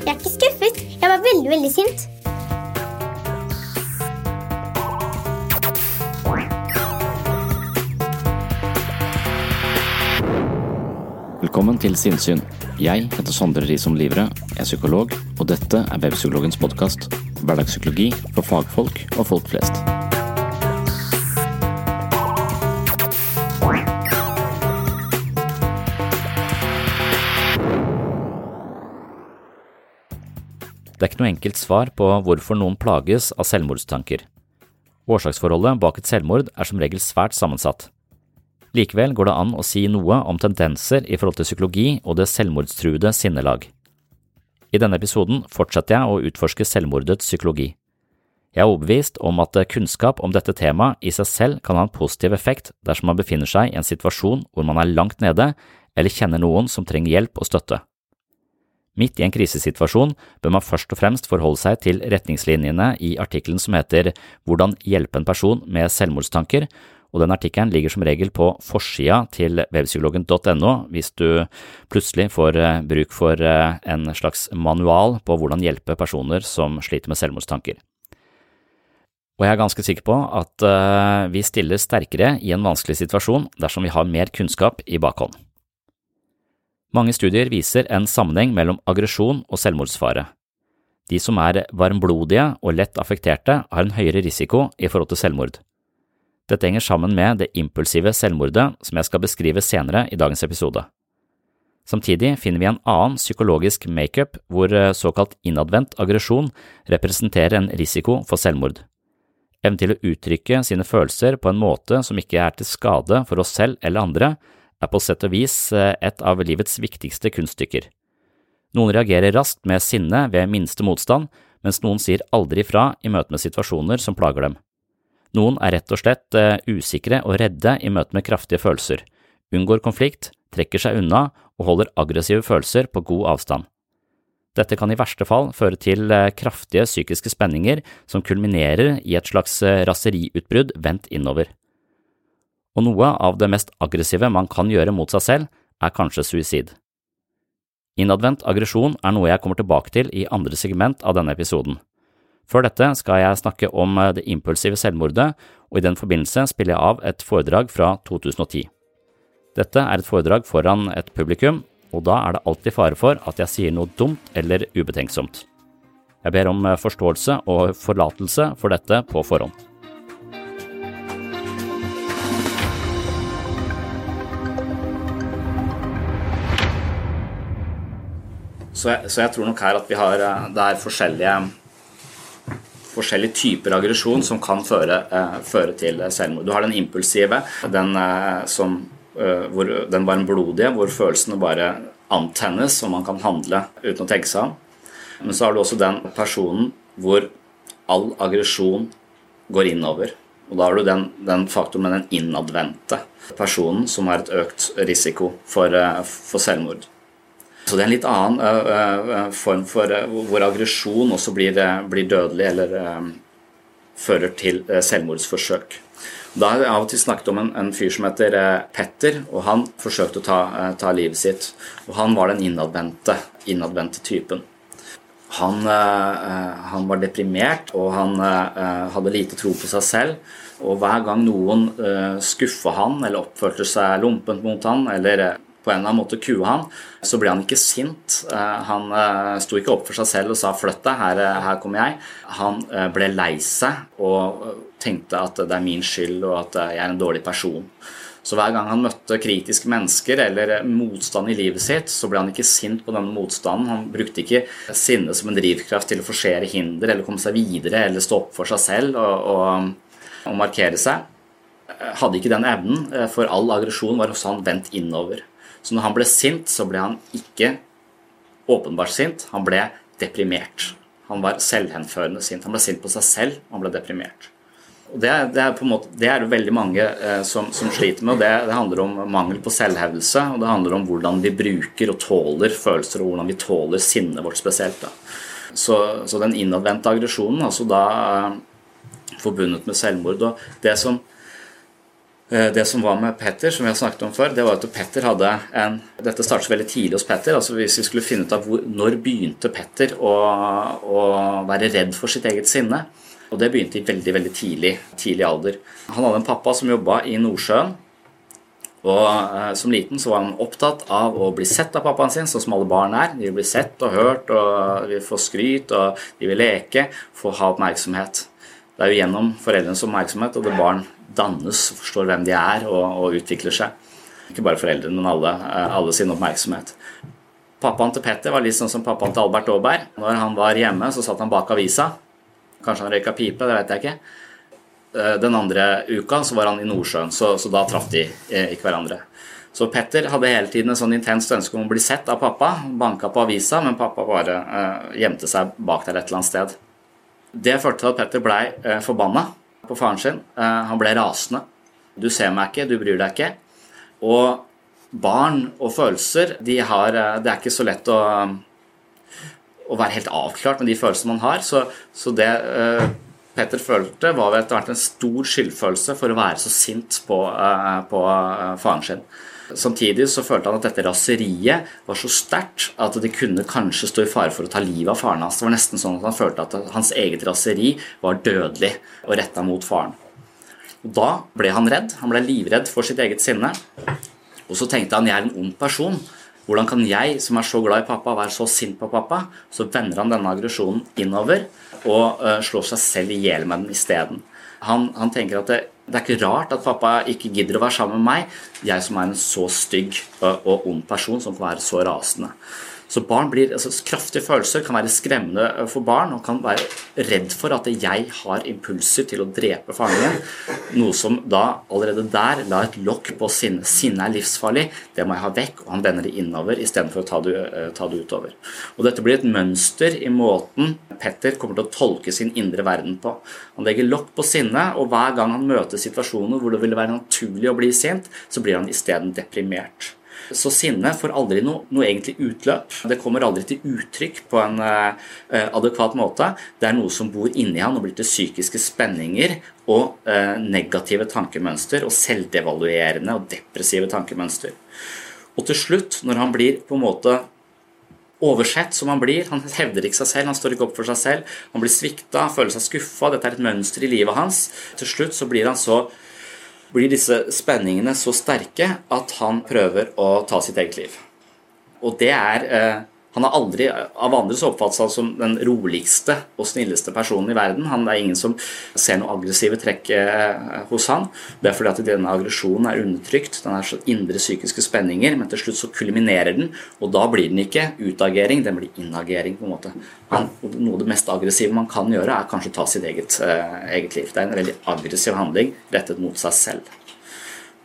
Jeg er ikke skuffet. Jeg var veldig, veldig sint. Velkommen til Sinnsyn. Jeg heter Sondre Risom Livre, jeg er psykolog, og dette er Webpsykologens podkast. Hverdagspsykologi for fagfolk og folk flest. Det er ikke noe enkelt svar på hvorfor noen plages av selvmordstanker. Årsaksforholdet bak et selvmord er som regel svært sammensatt. Likevel går det an å si noe om tendenser i forhold til psykologi og det selvmordstruede sinnelag. I denne episoden fortsetter jeg å utforske selvmordets psykologi. Jeg er overbevist om at kunnskap om dette temaet i seg selv kan ha en positiv effekt dersom man befinner seg i en situasjon hvor man er langt nede eller kjenner noen som trenger hjelp og støtte. Midt i en krisesituasjon bør man først og fremst forholde seg til retningslinjene i artikkelen som heter Hvordan hjelpe en person med selvmordstanker, og den artikkelen ligger som regel på forsida til webpsykologen.no hvis du plutselig får eh, bruk for eh, en slags manual på hvordan hjelpe personer som sliter med selvmordstanker. Og jeg er ganske sikker på at eh, vi stiller sterkere i en vanskelig situasjon dersom vi har mer kunnskap i bakhånd. Mange studier viser en sammenheng mellom aggresjon og selvmordsfare. De som er varmblodige og lett affekterte, har en høyere risiko i forhold til selvmord. Dette henger sammen med det impulsive selvmordet som jeg skal beskrive senere i dagens episode. Samtidig finner vi en annen psykologisk makeup hvor såkalt innadvendt aggresjon representerer en risiko for selvmord. Evnen til å uttrykke sine følelser på en måte som ikke er til skade for oss selv eller andre, er på sett og vis et av livets viktigste kunststykker. Noen reagerer raskt med sinne ved minste motstand, mens noen sier aldri fra i møte med situasjoner som plager dem. Noen er rett og slett usikre og redde i møte med kraftige følelser, unngår konflikt, trekker seg unna og holder aggressive følelser på god avstand. Dette kan i verste fall føre til kraftige psykiske spenninger som kulminerer i et slags raseriutbrudd vendt innover og noe av det mest aggressive man kan gjøre mot seg selv, er kanskje suicid. Innadvendt aggresjon er noe jeg kommer tilbake til i andre segment av denne episoden. Før dette skal jeg snakke om det impulsive selvmordet, og i den forbindelse spiller jeg av et foredrag fra 2010. Dette er et foredrag foran et publikum, og da er det alltid fare for at jeg sier noe dumt eller ubetenksomt. Jeg ber om forståelse og forlatelse for dette på forhånd. Så jeg, så jeg, tror nok her at vi har Det er forskjellige, forskjellige typer aggresjon som kan føre, eh, føre, til selvmord. Du har den impulsive, den eh, som eh, hvor den varmblodige, hvor følelsene bare antennes, og man kan handle uten å tenke seg om. Men så har du også den personen hvor all aggresjon går innover. Og da har du den, den faktoren med den innadvendte personen som har et økt risiko for, eh, for selvmord. Så det er en litt annen form for hvor aggresjon også blir, blir dødelig eller fører til selvmordsforsøk. Da har jeg av og til snakket om en, en fyr som heter Petter, og han forsøkte å ta, ta, livet sitt. Og han var den innadvendte, innadvendte typen. Han, han, var deprimert, og han hadde lite tro på seg selv. Og hver gang noen skuffa han eller oppførte seg lompent mot han, eller på en eller annen måte kue han, så ble han ikke sint. Eh, han eh, sto ikke opp for seg selv og sa 'flytt deg, her, eh, her kommer jeg'. Han ble lei seg og tenkte at det er min skyld og at jeg er en dårlig person. Så hver gang han møtte kritiske mennesker eller motstand i livet sitt, så ble han ikke sint på denne motstanden. Han brukte ikke sinne som en drivkraft til å forsere hinder eller komme seg videre eller stå opp for seg selv og, og, og markere seg. Hadde ikke den evnen, for all aggresjon var hos han vendt innover. Så når han ble sint, så ble han ikke åpenbart sint, han ble deprimert. Han var selvhenførende sint. Han ble sint på seg selv, han ble deprimert. Det, er, det, er måte, det er veldig mange eh, som, som, sliter med. og det, det, handler om mangel på selvhevdelse, og det handler om hvordan vi bruker og tåler følelser, og hvordan vi tåler sinnet vårt spesielt. Så, så, den innadvendte aggresjonen, altså da eh, forbundet med selvmord og Det som det som var med Petter, som vi har snakket om før, det var at Petter hadde en Dette startet veldig tidlig hos Petter. altså Hvis vi skulle finne ut av hvor, når begynte Petter å, å, være redd for sitt eget sinne. Og det begynte i veldig veldig tidlig, tidlig alder. Han hadde en pappa som jobba i Nordsjøen. Og eh, Som liten så var han opptatt av å bli sett av pappaen sin, sånn som alle barn er. De vil bli sett og hørt, og de vil få skryt, og de vil leke, få ha oppmerksomhet. Det er jo gjennom foreldrenes oppmerksomhet at barn dannes, forstår hvem de er og, og utvikler seg. Ikke bare foreldrene, men alle, eh, alle sin oppmerksomhet. Pappaen til Petter var litt sånn som pappaen til Albert Aaberg. Når han var hjemme, så satt han bak avisa. Kanskje han røyka pipe, det vet jeg ikke. Eh, den andre uka så var han i Nordsjøen, så, så da traff de eh, ikke hverandre. Så Petter hadde hele tiden en sånn intenst ønske om å bli sett av pappa. Banka på avisa, men pappa bare gjemte seg bak der et eller annet sted. Det førte til at Petter blei uh, forbanna på faren sin. Eh, han ble rasende. Du ser meg ikke, du bryr deg ikke. Og barn og følelser, de har eh, Det er ikke så lett å, å være helt avklart med de følelsene man har. Så, så det uh, Petter følte, var etter hvert en stor skyldfølelse for å være så sint på, uh, på faren sin. Samtidig så følte han at dette raseriet var så sterkt at det kunne kanskje stå i fare for å ta livet av faren hans. Det var nesten sånn at han følte at hans eget raseri var dødelig og retta mot faren. Og Da ble han redd. Han ble livredd for sitt eget sinne. Og så tenkte han jeg er en ond person. Hvordan kan jeg, som er så glad i pappa, være så sint på pappa? Så vender han denne aggresjonen innover og uh, slår seg selv i hjel med den isteden. Han, han tenker at det, det er ikke rart at pappa ikke gidder å være sammen med meg, jeg som er en så stygg og ond person som kan være så rasende. Så barn blir, altså Kraftige følelser kan være skremmende eh, for barn og kan være redd for at jeg har impulser til å drepe faren min. Noe som da allerede der la et lokk på sinne. Sinne er livsfarlig, det må jeg ha vekk. Og han vender det innover istedenfor å ta det, eh, ta det utover. Og Dette blir et mønster i måten Petter kommer til å tolke sin indre verden på. Han legger lokk på sinnet, og hver gang han møter situasjoner hvor det ville være naturlig å bli sint, så blir han isteden deprimert. Så sinne får aldri noe, noe, egentlig utløp. Det kommer aldri til uttrykk på en uh, adekvat måte. Det er noe som bor inni han og blir til psykiske spenninger og uh, negative tankemønster og selvdevaluerende og depressive tankemønster. Og til slutt, når han blir på en måte oversett som han blir. Han hevder ikke seg selv, han står ikke opp for seg selv. Han blir svikta, føler seg skuffa. Dette er et mønster i livet hans. Til slutt så blir han så blir disse spenningene så sterke at han prøver å ta sitt eget liv. Og det er eh, han har aldri av andre så oppfattet seg som den roligste og snilleste personen i verden. Han, er ingen som ser noe aggressive trekk eh, hos han. Det er fordi at denne aggresjonen er undertrykt. Den er sånn indre psykiske spenninger, men til slutt så kulminerer den, og da blir den ikke utagering, den blir inagering. på en måte. Han, noe av det mest aggressive man kan gjøre, er kanskje å ta sitt eget, eh, eget liv. Det er en veldig aggressiv handling rettet mot seg selv.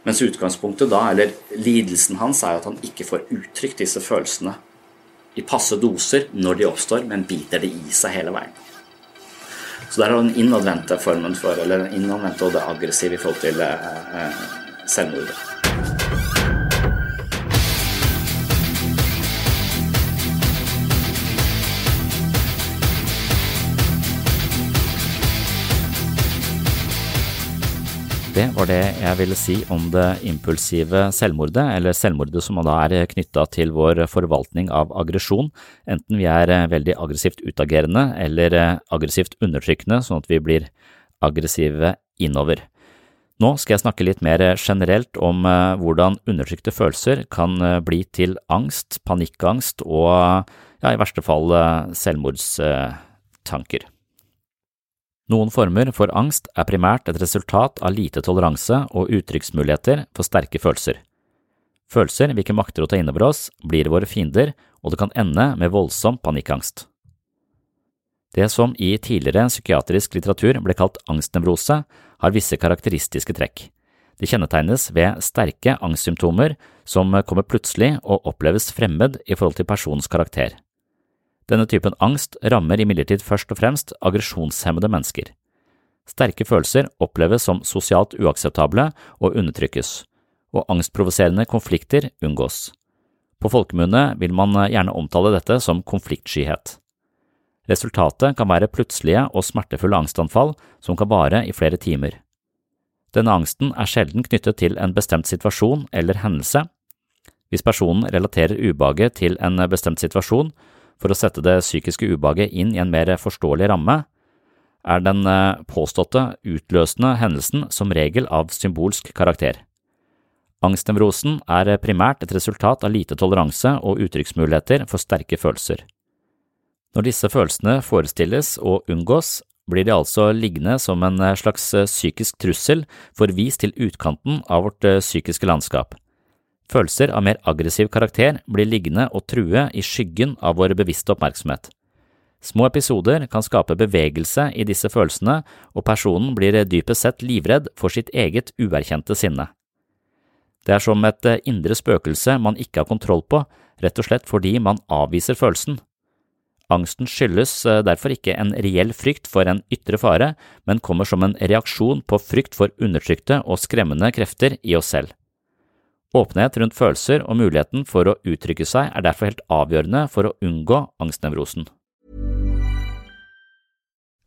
Mens utgangspunktet da, eller lidelsen hans, er jo at han ikke får uttrykt disse følelsene i passe doser når de oppstår, men biter det i seg hele veien. Så der er den innadvendte formen for, eller den innadvendte og det aggressive i forhold til eh, eh selvmordet. Det var det jeg ville si om det impulsive selvmordet, eller selvmordet som da er knytta til vår forvaltning av aggresjon, enten vi er veldig aggressivt utagerende eller aggressivt undertrykkende, sånn at vi blir aggressive innover. Nå skal jeg snakke litt mer generelt om eh, hvordan undertrykte følelser kan eh, bli til angst, panikkangst og ja, i verste fall eh, selvmordstanker. Noen former for angst er primært et resultat av lite toleranse og uttrykksmuligheter for sterke følelser. Følelser vi ikke makter å ta inn over oss, blir våre fiender, og det kan ende med voldsom panikkangst. Det som i tidligere psykiatrisk litteratur ble kalt angstnevrose, har visse karakteristiske trekk. De kjennetegnes ved sterke angstsymptomer som kommer plutselig og oppleves fremmed i forhold til personens karakter. Denne typen angst rammer imidlertid først og fremst aggresjonshemmede mennesker. Sterke følelser oppleves som sosialt uakseptable og undertrykkes, og angstprovoserende konflikter unngås. På folkemunne vil man gjerne omtale dette som konfliktskyhet. Resultatet kan være plutselige og smertefulle angstanfall som kan vare i flere timer. Denne angsten er sjelden knyttet til en bestemt situasjon eller hendelse. Hvis personen relaterer ubehaget til en bestemt situasjon, for å sette det psykiske ubehaget inn i en mer forståelig ramme, er den eh, påståtte utløsende hendelsen som regel av symbolsk karakter. Angstnevrosen er primært et resultat av lite toleranse og uttrykksmuligheter for sterke følelser. Når disse følelsene forestilles og unngås, blir de altså liggende som en slags psykisk trussel forvist til utkanten av vårt eh, psykiske landskap. Følelser av mer aggressiv karakter blir liggende og true i skyggen av vår bevisste oppmerksomhet. Små episoder kan skape bevegelse i disse følelsene, og personen blir dypest sett livredd for sitt eget uerkjente sinne. Det er som et indre spøkelse man ikke har kontroll på, rett og slett fordi man avviser følelsen. Angsten skyldes eh, derfor ikke en reell frykt for en ytre fare, men kommer som en reaksjon på frykt for undertrykte og skremmende krefter i oss selv. Åpenhet rundt følelser og muligheten for å uttrykke seg er derfor helt avgjørende for å unngå angstnevrosen.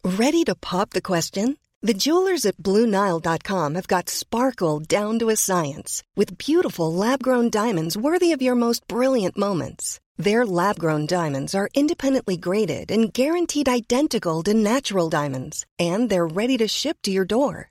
Ready to pop the question? The jewelers at BlueNile.com have got sparkle down to a science with beautiful lab-grown diamonds worthy of your most brilliant moments. Their lab-grown diamonds are independently graded and guaranteed identical to natural diamonds, and they're ready to ship to your door.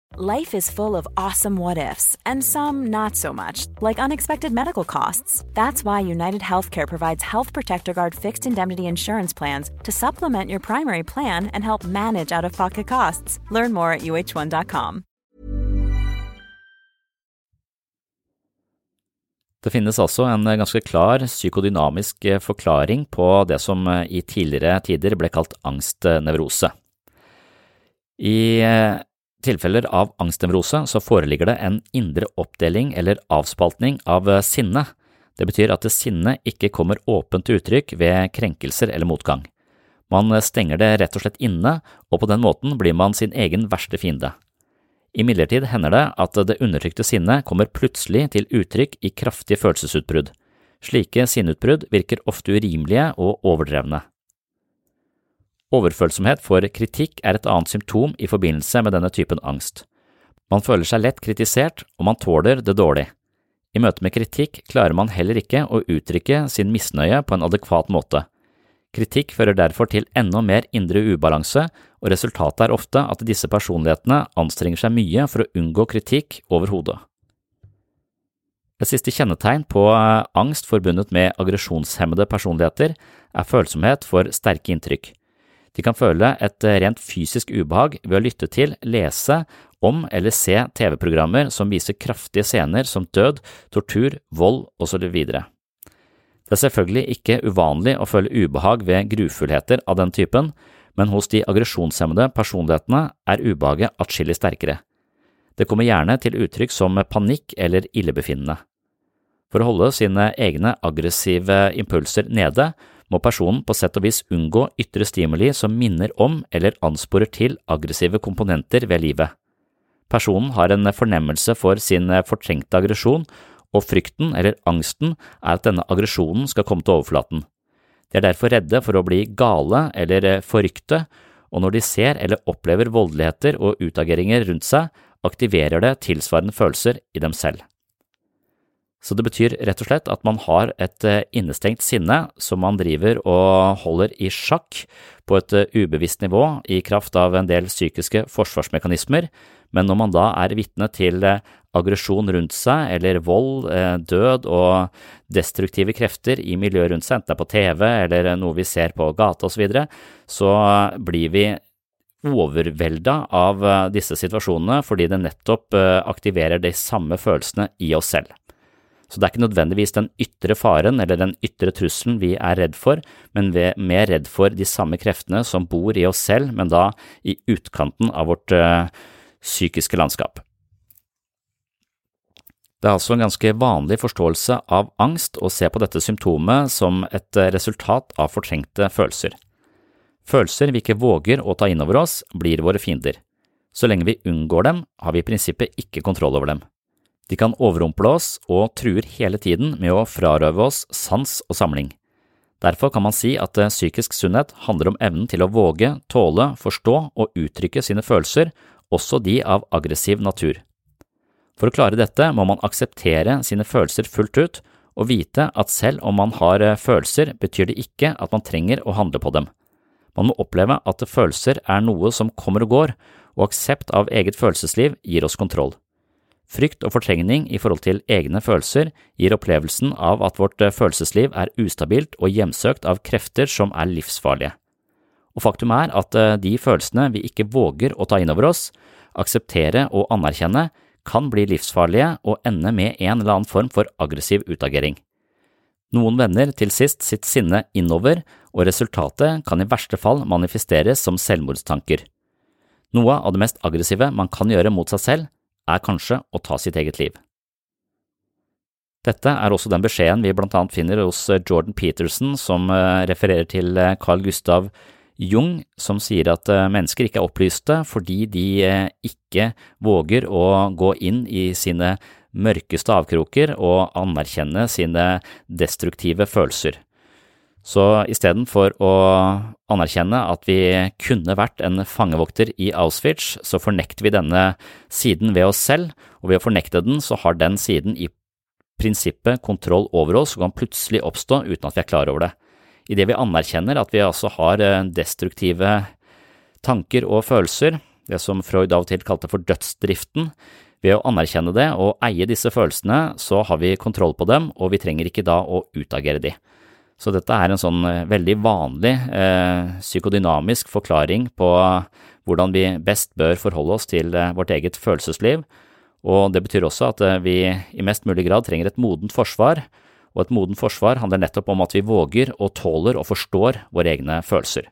Life is full of awesome what ifs, and some not so much, like unexpected medical costs. That's why United Healthcare provides Health Protector Guard fixed indemnity insurance plans to supplement your primary plan and help manage out of pocket costs. Learn more at uh1.com. Det finnes altså en ganske klar psykodynamisk forklaring på det som i tidligere tider ble kalt angstnevrose. I tilfeller av angstnevrose så foreligger det en indre oppdeling eller avspaltning av eh, sinne. Det betyr at sinnet ikke kommer åpent til uttrykk ved krenkelser eller motgang. Man stenger det rett og slett inne, og på den måten blir man sin egen verste fiende. Imidlertid hender det at det undertrykte sinnet kommer plutselig til uttrykk i kraftige følelsesutbrudd. Slike sinneutbrudd virker ofte urimelige og overdrevne. Overfølsomhet for kritikk er et annet symptom i forbindelse med denne typen angst. Man føler seg lett kritisert, og man tåler det dårlig. I møte med kritikk klarer man heller ikke å uttrykke sin misnøye på en adekvat måte. Kritikk fører derfor til enda mer indre ubalanse, og resultatet er ofte at disse personlighetene anstrenger seg mye for å unngå kritikk over hodet. Et siste kjennetegn på eh, angst forbundet med aggresjonshemmede personligheter er følsomhet for sterke inntrykk. De kan føle et eh, rent fysisk ubehag ved å lytte til, lese om eller se TV-programmer som viser kraftige scener som død, tortur, vold osv. Det er selvfølgelig ikke uvanlig å føle ubehag ved grufullheter av den typen, men hos de aggresjonshemmede personlighetene er ubehaget atskillig sterkere. Det kommer gjerne til uttrykk som panikk eller illebefinnende. For å holde sine egne aggressive impulser nede, må personen på sett og vis unngå ytre stimuli som minner om eller ansporer til aggressive komponenter ved livet. Personen har en fornemmelse for sin fortrengte aggresjon, og frykten eller angsten er at denne aggresjonen skal komme til overflaten. De er derfor redde for å bli gale eller forrykte, og når de ser eller opplever voldeligheter og utageringer rundt seg, aktiverer det tilsvarende følelser i dem selv. Så det betyr rett og slett at man har et eh, innestengt sinne som man driver og holder i sjakk på et eh, ubevisst nivå i kraft av en del psykiske forsvarsmekanismer, men når man da er vitne til eh, aggresjon rundt seg, eller vold, død og destruktive krefter i miljøet rundt seg, enten det er på TV eller noe vi ser på gata osv., så, videre, så blir vi overvelda av disse situasjonene fordi det nettopp aktiverer de samme følelsene i oss selv. Så det er ikke nødvendigvis den ytre faren eller den ytre trusselen vi er redd for, men vi er mer redd for de samme kreftene som bor i oss selv, men da i utkanten av vårt uh, psykiske landskap. Det er altså en ganske vanlig forståelse av angst å se på dette symptomet som et eh, resultat av fortrengte følelser. Følelser vi ikke våger å ta inn over oss, blir våre fiender. Så lenge vi unngår dem, har vi i prinsippet ikke kontroll over dem. De kan overrumple oss og truer hele tiden med å frarøve oss sans og samling. Derfor kan man si at eh, psykisk sunnhet handler om evnen til å våge, tåle, forstå og uttrykke sine følelser, også de av aggressiv natur. For å klare dette må man akseptere sine følelser fullt ut og vite at selv om man har eh, følelser, betyr det ikke at man trenger å handle på dem. Man må oppleve at følelser er noe som kommer og går, og aksept av eget følelsesliv gir oss kontroll. Frykt og fortrengning i forhold til egne følelser gir opplevelsen av at vårt eh, følelsesliv er ustabilt og hjemsøkt av krefter som er livsfarlige. Og faktum er at eh, de følelsene vi ikke våger å ta inn over oss, akseptere og anerkjenne, kan bli livsfarlige og ende med en eller annen form for aggressiv utagering. Noen vender til sist sitt sinne innover, og resultatet kan i verste fall manifesteres som selvmordstanker. Noe av det mest aggressive man kan gjøre mot seg selv, er kanskje å ta sitt eget liv. Dette er også den beskjeden vi blant annet finner hos eh, Jordan Peterson, som eh, refererer til eh, Carl Gustav Jung, som sier at mennesker ikke er opplyste fordi de ikke våger å gå inn i sine mørkeste avkroker og anerkjenne sine destruktive følelser. Så istedenfor å anerkjenne at vi kunne vært en fangevokter i Auschwitz, så fornekter vi denne siden ved oss selv, og ved å fornekte den, så har den siden i prinsippet kontroll over oss og kan plutselig oppstå uten at vi er klar over det. Idet vi anerkjenner at vi altså har eh, destruktive tanker og følelser, det som Freud av og til kalte for dødsdriften, ved å anerkjenne det og eie disse følelsene, så har vi kontroll på dem, og vi trenger ikke da å utagere de. Så dette er en sånn eh, veldig vanlig eh, psykodynamisk forklaring på hvordan vi best bør forholde oss til eh, vårt eget følelsesliv, og det betyr også at eh, vi i mest mulig grad trenger et modent forsvar, og et modent forsvar handler nettopp om at vi våger og tåler og forstår våre egne følelser.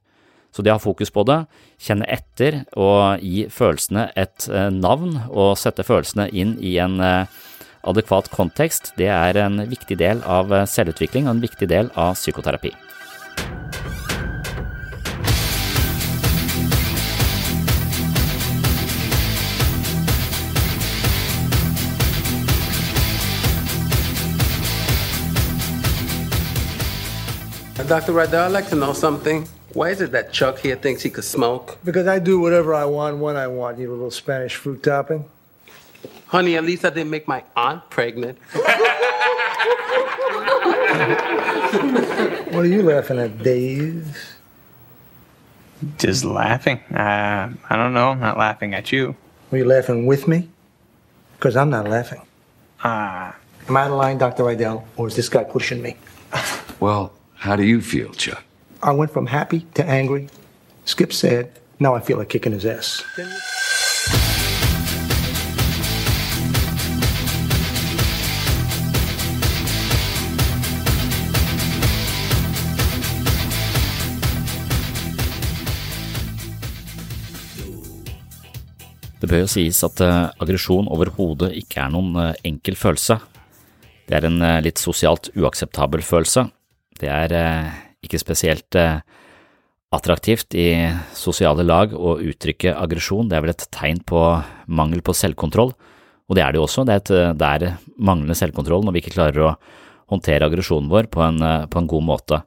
Så det å ha fokus på det, kjenne etter og gi følelsene et navn og sette følelsene inn i en adekvat kontekst, det er en viktig del av selvutvikling og en viktig del av psykoterapi. Dr. Ryder, I'd like to know something. Why is it that Chuck here thinks he could smoke? Because I do whatever I want when I want. You know, a little Spanish fruit topping. Honey, at least I didn't make my aunt pregnant. What are you laughing at, Dave? Just laughing. Uh, I don't know. I'm not laughing at you. Are you laughing with me? Because I'm not laughing. Ah. Am I out of line, Dr. Rydell, or is this guy pushing me? Well, how do you feel, Chuck? I went from happy to angry. Skip said, now I feel like kicking his ass. Det bør jo sies at eh, aggresjon overhodet ikke er noen eh, enkel følelse. Det er en eh, litt sosialt uakseptabel følelse. Det er ikke spesielt attraktivt i sosiale lag å uttrykke aggresjon. Det er vel et tegn på mangel på selvkontroll, og det er det jo også. Det er, manglende selvkontroll når vi ikke klarer å håndtere aggresjonen vår på en, på en god måte.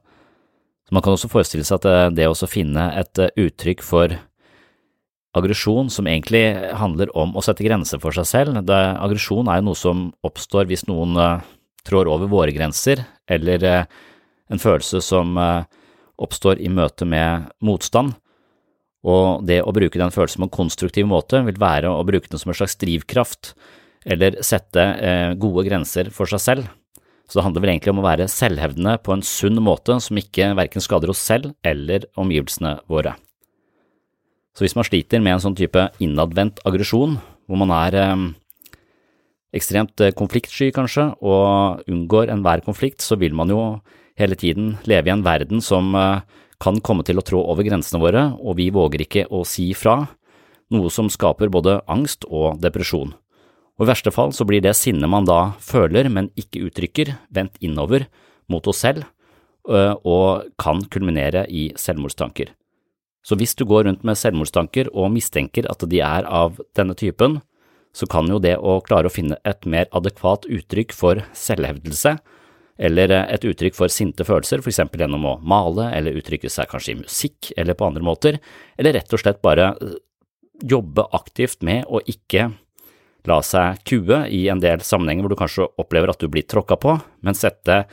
Så Man kan også forestille seg at det å finne et uttrykk for aggresjon som egentlig handler om å sette grenser for seg selv. Aggresjon er jo noe som oppstår hvis noen uh, trår over våre grenser, eller uh, en følelse som uh, oppstår i møte med motstand. Og det å bruke den følelsen på en konstruktiv måte vil være å bruke den som en slags drivkraft, eller sette gode grenser for seg selv. Så det handler vel egentlig om å være selvhevdende på en sunn måte som ikke verken skader oss selv eller omgivelsene våre. Så hvis man sliter med en sånn type innadvendt aggresjon, hvor man er eh, ekstremt eh, konfliktsky kanskje, og unngår enhver konflikt, så vil man jo hele tiden leve i en verden som eh, kan komme til å trå over grensene våre, og vi våger ikke å si fra, noe som skaper både angst og depresjon. Og I verste fall så blir det sinnet man da føler, men ikke uttrykker, vendt innover mot oss selv, og kan kulminere i selvmordstanker. Så hvis du går rundt med selvmordstanker og mistenker at de er av denne typen, så kan jo det å klare å finne et mer adekvat uttrykk for selvhevdelse, eller et uttrykk for sinte følelser, eksempel gjennom å male eller uttrykke seg kanskje i musikk eller på andre måter, eller rett og slett bare eh, jobbe aktivt med å ikke la seg kue i en del sammenhenger hvor du kanskje opplever at du blir tråkka på, men sette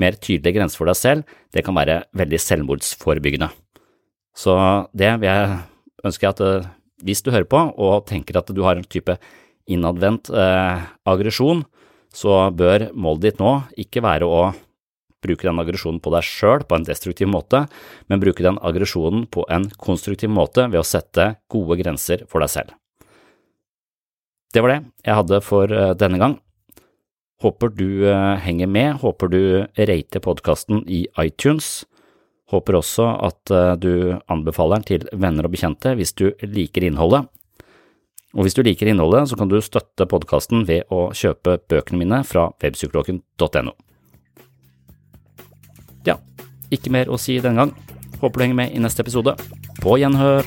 mer tydelige grenser for deg selv, det kan være veldig selvmordsforebyggende. Så det vil jeg ønske at eh, hvis du hører på og tenker at du har en type innadvendt eh, aggresjon, så bør målet ditt nå ikke være å bruke den aggresjonen på deg sjøl på en destruktiv måte, men bruke den aggresjonen på en konstruktiv måte ved å sette gode grenser for deg selv. Det var det jeg hadde for eh, denne gang. Håper du eh, henger med, håper du rater podkasten i iTunes. Håper også at eh, du anbefaler den til venner og bekjente hvis du liker innholdet. Og hvis du liker innholdet, så kan du støtte podkasten ved å kjøpe bøkene mine fra webpsykologen.no. Ja, ikke mer å si denne gang. Håper du henger med i neste episode. På gjenhør!